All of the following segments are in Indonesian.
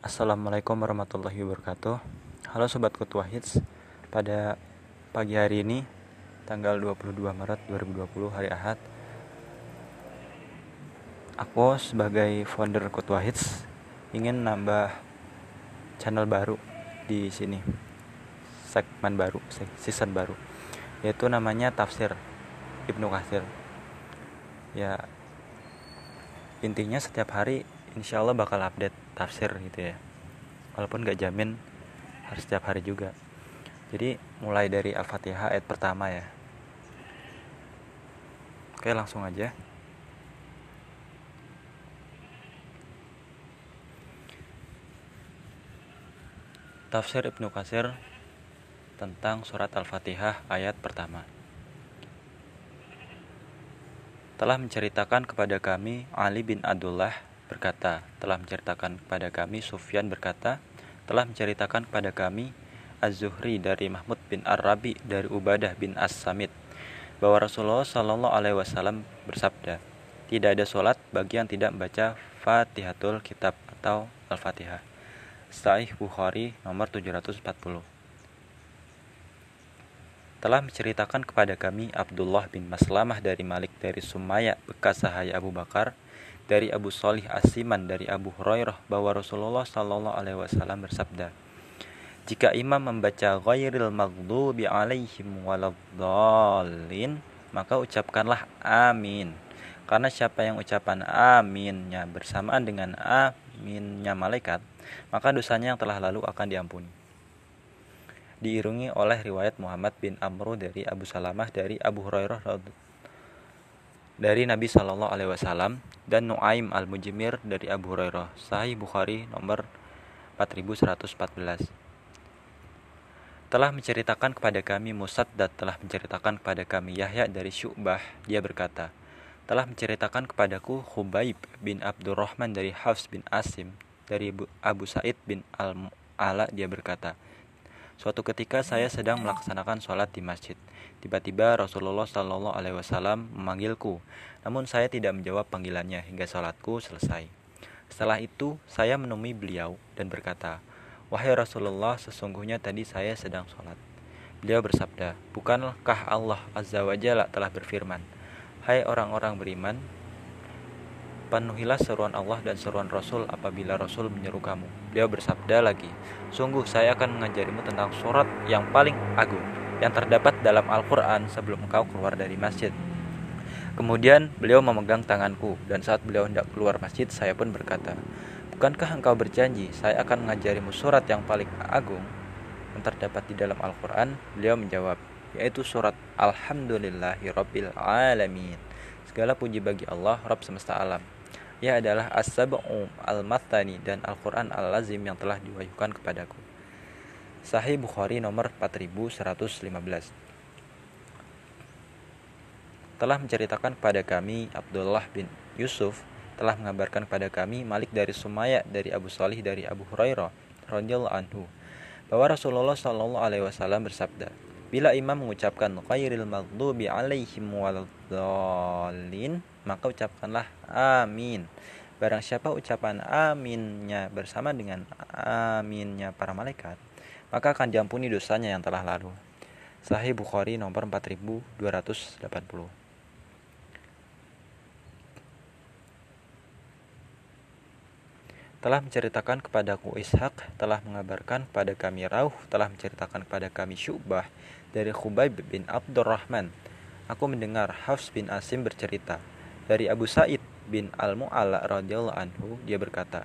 Assalamualaikum warahmatullahi wabarakatuh. Halo Sobat Kutua Hits Pada pagi hari ini Tanggal 22 Maret 2020 hari Ahad Aku sebagai founder Kutua Hits Ingin nambah channel baru di sini. Segmen baru, season baru Yaitu namanya Tafsir Ibnu Katsir. Ya Intinya setiap hari insya Allah bakal update tafsir gitu ya. Walaupun gak jamin harus setiap hari juga. Jadi mulai dari Al-Fatihah ayat pertama ya. Oke langsung aja. Tafsir Ibnu Kasir tentang surat Al-Fatihah ayat pertama. Telah menceritakan kepada kami Ali bin Abdullah berkata, telah menceritakan kepada kami Sufyan berkata, telah menceritakan kepada kami Az-Zuhri dari Mahmud bin Ar-Rabi dari Ubadah bin As-Samit bahwa Rasulullah Shallallahu alaihi wasallam bersabda, tidak ada solat bagi yang tidak membaca Fatihatul Kitab atau Al-Fatihah. Sahih Bukhari nomor 740 telah menceritakan kepada kami Abdullah bin Maslamah dari Malik dari Sumaya bekas sahaya Abu Bakar dari Abu Salih Asiman dari Abu Hurairah bahwa Rasulullah Shallallahu Alaihi Wasallam bersabda, jika imam membaca ghairil maghdubi alaihim waladdallin, maka ucapkanlah amin. Karena siapa yang ucapan aminnya bersamaan dengan aminnya malaikat, maka dosanya yang telah lalu akan diampuni. Diirungi oleh riwayat Muhammad bin Amru dari Abu Salamah dari Abu Hurairah dari Nabi Shallallahu Alaihi Wasallam dan Nuaim al Mujimir dari Abu Hurairah. Sahih Bukhari nomor 4114 telah menceritakan kepada kami Musad dan telah menceritakan kepada kami Yahya dari Syu'bah. Dia berkata telah menceritakan kepadaku Khubaib bin Abdurrahman dari Hafs bin Asim dari Abu Said bin Al-Ala dia berkata Suatu ketika saya sedang melaksanakan sholat di masjid. Tiba-tiba Rasulullah Shallallahu Alaihi Wasallam memanggilku, namun saya tidak menjawab panggilannya hingga sholatku selesai. Setelah itu, saya menemui beliau dan berkata, Wahai Rasulullah, sesungguhnya tadi saya sedang sholat. Beliau bersabda, Bukankah Allah Azza wa Jalla telah berfirman, Hai orang-orang beriman, Penuhilah seruan Allah dan seruan Rasul apabila Rasul menyeru kamu. Beliau bersabda lagi, Sungguh saya akan mengajarimu tentang surat yang paling agung yang terdapat dalam Al-Quran sebelum engkau keluar dari masjid. Kemudian beliau memegang tanganku dan saat beliau hendak keluar masjid saya pun berkata, Bukankah engkau berjanji saya akan mengajarimu surat yang paling agung yang terdapat di dalam Al-Quran? Beliau menjawab, yaitu surat Alhamdulillahi Alamin. Segala puji bagi Allah, Rabb semesta alam. Ia adalah As-Sab'u Al-Mathani dan Al-Quran Al-Lazim yang telah diwahyukan kepadaku. Sahih Bukhari nomor 4115 telah menceritakan kepada kami Abdullah bin Yusuf telah mengabarkan kepada kami Malik dari Sumaya dari Abu Salih dari Abu Hurairah radhiyallahu anhu bahwa Rasulullah Shallallahu alaihi wasallam bersabda Bila imam mengucapkan ghairil maghdubi alaihim waladdallin maka ucapkanlah amin. Barang siapa ucapan aminnya bersama dengan aminnya para malaikat, maka akan diampuni dosanya yang telah lalu. Sahih Bukhari nomor 4280. Telah menceritakan kepadaku Ishak, telah mengabarkan kepada kami Rauh, telah menceritakan kepada kami Syubah dari Khubayb bin Abdurrahman. Aku mendengar Hafs bin Asim bercerita, dari Abu Said bin Al-Mu'alla radhiyallahu anhu, dia berkata,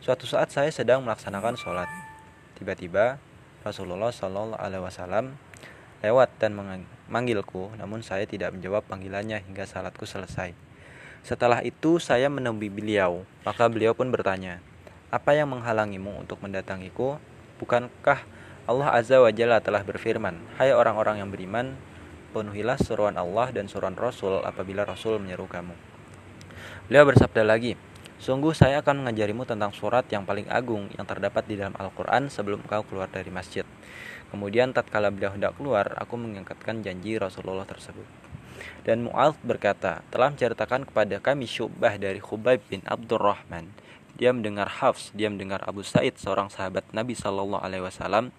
Suatu saat saya sedang melaksanakan sholat. Tiba-tiba Rasulullah Shallallahu Alaihi Wasallam lewat dan memanggilku, namun saya tidak menjawab panggilannya hingga salatku selesai. Setelah itu saya menemui beliau, maka beliau pun bertanya, apa yang menghalangimu untuk mendatangiku? Bukankah Allah Azza wa Jalla telah berfirman, Hai orang-orang yang beriman, penuhilah seruan Allah dan seruan Rasul apabila Rasul menyeru kamu. Beliau bersabda lagi, Sungguh saya akan mengajarimu tentang surat yang paling agung yang terdapat di dalam Al-Quran sebelum kau keluar dari masjid. Kemudian tatkala beliau hendak keluar, aku mengangkatkan janji Rasulullah tersebut. Dan Mu'adh berkata, telah menceritakan kepada kami syubah dari Khubayb bin Abdurrahman. dia mendengar Hafs, dia mendengar Abu Said, seorang sahabat Nabi Shallallahu Alaihi Wasallam,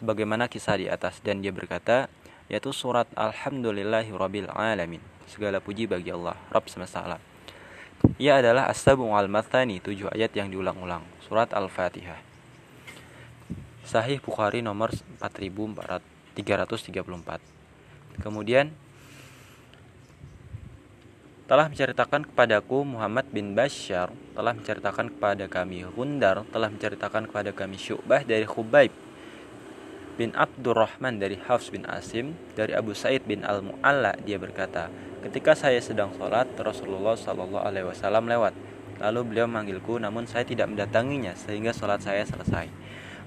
sebagaimana kisah di atas, dan dia berkata, yaitu surat Alhamdulillahi Rabbil Alamin. Segala puji bagi Allah, Rabb semesta alam. Ia adalah As-Sabu al-Mathani, tujuh ayat yang diulang-ulang. Surat Al-Fatihah. Sahih Bukhari nomor 4334. Kemudian telah menceritakan kepadaku Muhammad bin Bashar telah menceritakan kepada kami Gundar telah menceritakan kepada kami Syu'bah dari Khubaib bin Abdurrahman dari Hafs bin Asim dari Abu Said bin Al-Mu'alla dia berkata ketika saya sedang sholat Rasulullah Shallallahu Alaihi Wasallam lewat. Lalu beliau memanggilku namun saya tidak mendatanginya sehingga sholat saya selesai.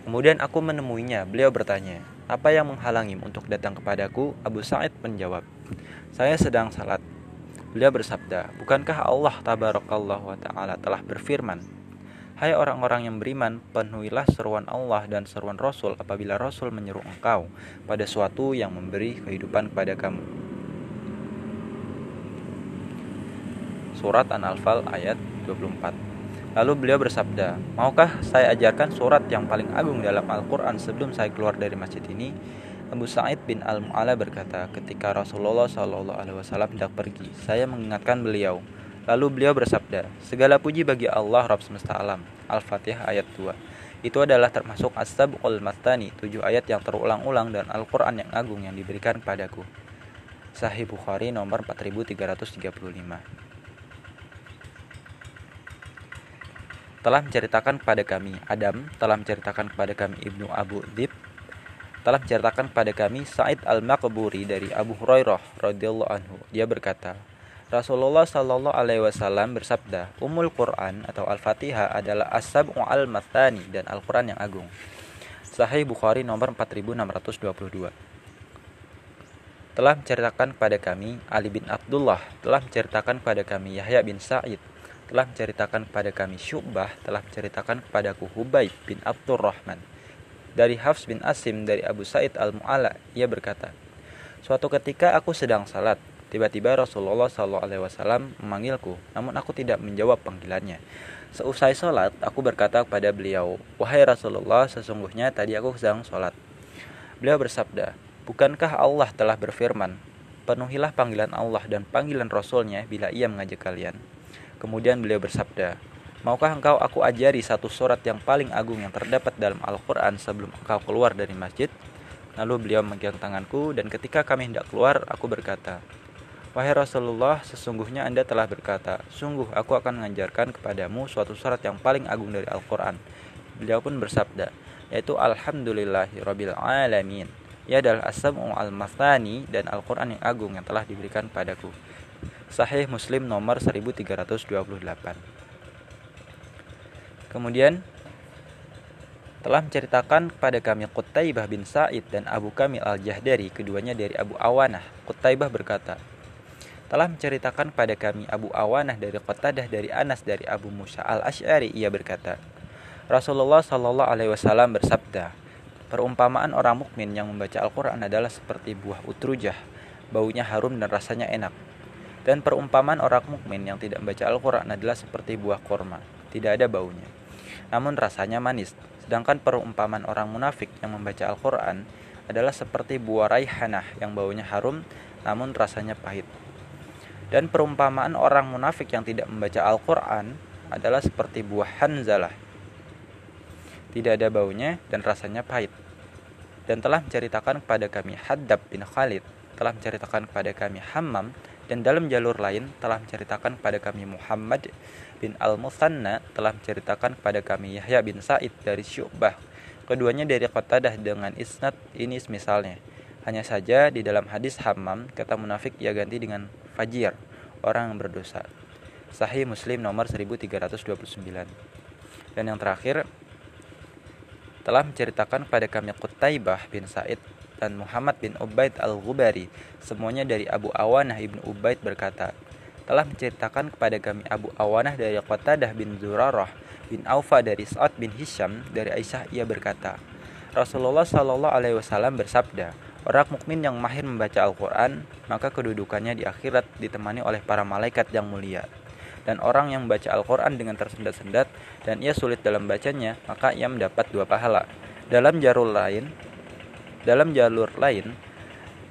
Kemudian aku menemuinya. Beliau bertanya apa yang menghalangi untuk datang kepadaku? Abu Said menjawab saya sedang salat Beliau bersabda, Bukankah Allah tabarakallahu wa ta'ala telah berfirman, Hai orang-orang yang beriman, penuhilah seruan Allah dan seruan Rasul apabila Rasul menyeru engkau pada suatu yang memberi kehidupan kepada kamu. Surat An-Anfal ayat 24 Lalu beliau bersabda, Maukah saya ajarkan surat yang paling agung dalam Al-Quran sebelum saya keluar dari masjid ini? Abu Sa'id bin Al-Mu'ala berkata, ketika Rasulullah Shallallahu Alaihi Wasallam hendak pergi, saya mengingatkan beliau. Lalu beliau bersabda, segala puji bagi Allah Rabb semesta alam. Al-Fatihah ayat 2. Itu adalah termasuk As-Sabqul Matani, tujuh ayat yang terulang-ulang dan Al-Quran yang agung yang diberikan padaku. Sahih Bukhari nomor 4335 telah menceritakan kepada kami Adam telah menceritakan kepada kami Ibnu Abu Dhib telah menceritakan kepada kami Sa'id al-Maqburi dari Abu Hurairah radhiyallahu anhu. Dia berkata, Rasulullah Shallallahu alaihi wasallam bersabda, Umul Quran atau Al-Fatihah adalah as-sab'u al-mathani dan Al-Quran yang agung. Sahih Bukhari nomor 4622. Telah menceritakan kepada kami Ali bin Abdullah, telah menceritakan kepada kami Yahya bin Sa'id, telah menceritakan kepada kami Syu'bah, telah menceritakan kepadaku Hubayb bin Abdurrahman dari Hafs bin Asim dari Abu Said al-Mu'ala ia berkata suatu ketika aku sedang salat tiba-tiba Rasulullah SAW memanggilku namun aku tidak menjawab panggilannya. Seusai salat aku berkata kepada beliau wahai Rasulullah sesungguhnya tadi aku sedang salat beliau bersabda bukankah Allah telah berfirman penuhilah panggilan Allah dan panggilan Rasulnya bila ia mengajak kalian kemudian beliau bersabda Maukah engkau aku ajari satu surat yang paling agung yang terdapat dalam Al-Quran sebelum engkau keluar dari masjid? Lalu beliau memegang tanganku dan ketika kami hendak keluar, aku berkata, Wahai Rasulullah, sesungguhnya Anda telah berkata, Sungguh aku akan mengajarkan kepadamu suatu surat yang paling agung dari Al-Quran. Beliau pun bersabda, yaitu Alhamdulillahi Rabbil Alamin. Ia adalah As-Sam'u Al-Mathani dan Al-Quran yang agung yang telah diberikan padaku. Sahih Muslim nomor 1328. Kemudian telah menceritakan kepada kami Qutaibah bin Sa'id dan Abu Kamil al-Jahdari, keduanya dari Abu Awanah. Qutaibah berkata, telah menceritakan kepada kami Abu Awanah dari Qatadah dari Anas dari Abu Musa al-Ash'ari, ia berkata, Rasulullah Shallallahu alaihi wasallam bersabda, perumpamaan orang mukmin yang membaca Al-Qur'an adalah seperti buah utrujah, baunya harum dan rasanya enak. Dan perumpamaan orang mukmin yang tidak membaca Al-Qur'an adalah seperti buah korma, tidak ada baunya namun rasanya manis. Sedangkan perumpamaan orang munafik yang membaca Al-Quran adalah seperti buah raihanah yang baunya harum namun rasanya pahit. Dan perumpamaan orang munafik yang tidak membaca Al-Quran adalah seperti buah hanzalah. Tidak ada baunya dan rasanya pahit. Dan telah menceritakan kepada kami Haddab bin Khalid, telah menceritakan kepada kami Hammam, dan dalam jalur lain telah menceritakan kepada kami Muhammad bin Al-Musanna telah menceritakan kepada kami Yahya bin Sa'id dari Syu'bah. Keduanya dari Qatadah dengan isnad ini misalnya. Hanya saja di dalam hadis Hammam kata munafik ia ganti dengan fajir, orang yang berdosa. Sahih Muslim nomor 1329. Dan yang terakhir telah menceritakan kepada kami Qutaibah bin Sa'id dan Muhammad bin Ubaid al-Ghubari semuanya dari Abu Awanah ibnu Ubaid berkata telah menceritakan kepada kami Abu Awanah dari Qatadah bin Zurarah bin Aufa dari Sa'ad bin Hisham dari Aisyah ia berkata Rasulullah Shallallahu alaihi wasallam bersabda orang mukmin yang mahir membaca Al-Qur'an maka kedudukannya di akhirat ditemani oleh para malaikat yang mulia dan orang yang membaca Al-Quran dengan tersendat-sendat dan ia sulit dalam bacanya, maka ia mendapat dua pahala. Dalam jalur lain, dalam jalur lain,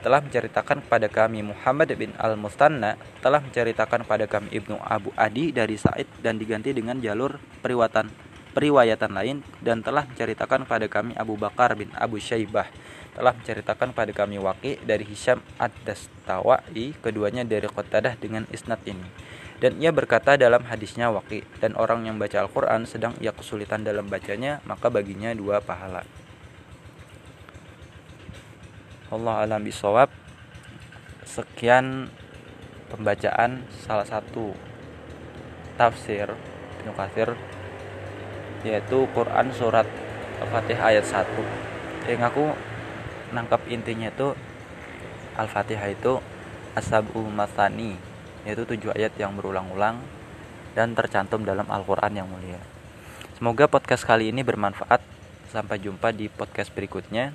telah menceritakan kepada kami Muhammad bin Al-Mustanna telah menceritakan kepada kami Ibnu Abu Adi dari Said dan diganti dengan jalur periwatan periwayatan lain dan telah menceritakan kepada kami Abu Bakar bin Abu Syaibah. Telah menceritakan pada kami Waqi dari Hisham Ad-Dastawai keduanya dari Qatadah dengan isnad ini. Dan ia berkata dalam hadisnya Waqi dan orang yang baca Al-Qur'an sedang ia kesulitan dalam bacanya maka baginya dua pahala Allah alam bisawab sekian pembacaan salah satu tafsir Ibnu Katsir yaitu Quran surat Al-Fatihah ayat 1 yang aku nangkap intinya itu Al-Fatihah itu asabu masani yaitu tujuh ayat yang berulang-ulang dan tercantum dalam Al-Quran yang mulia. Semoga podcast kali ini bermanfaat. Sampai jumpa di podcast berikutnya.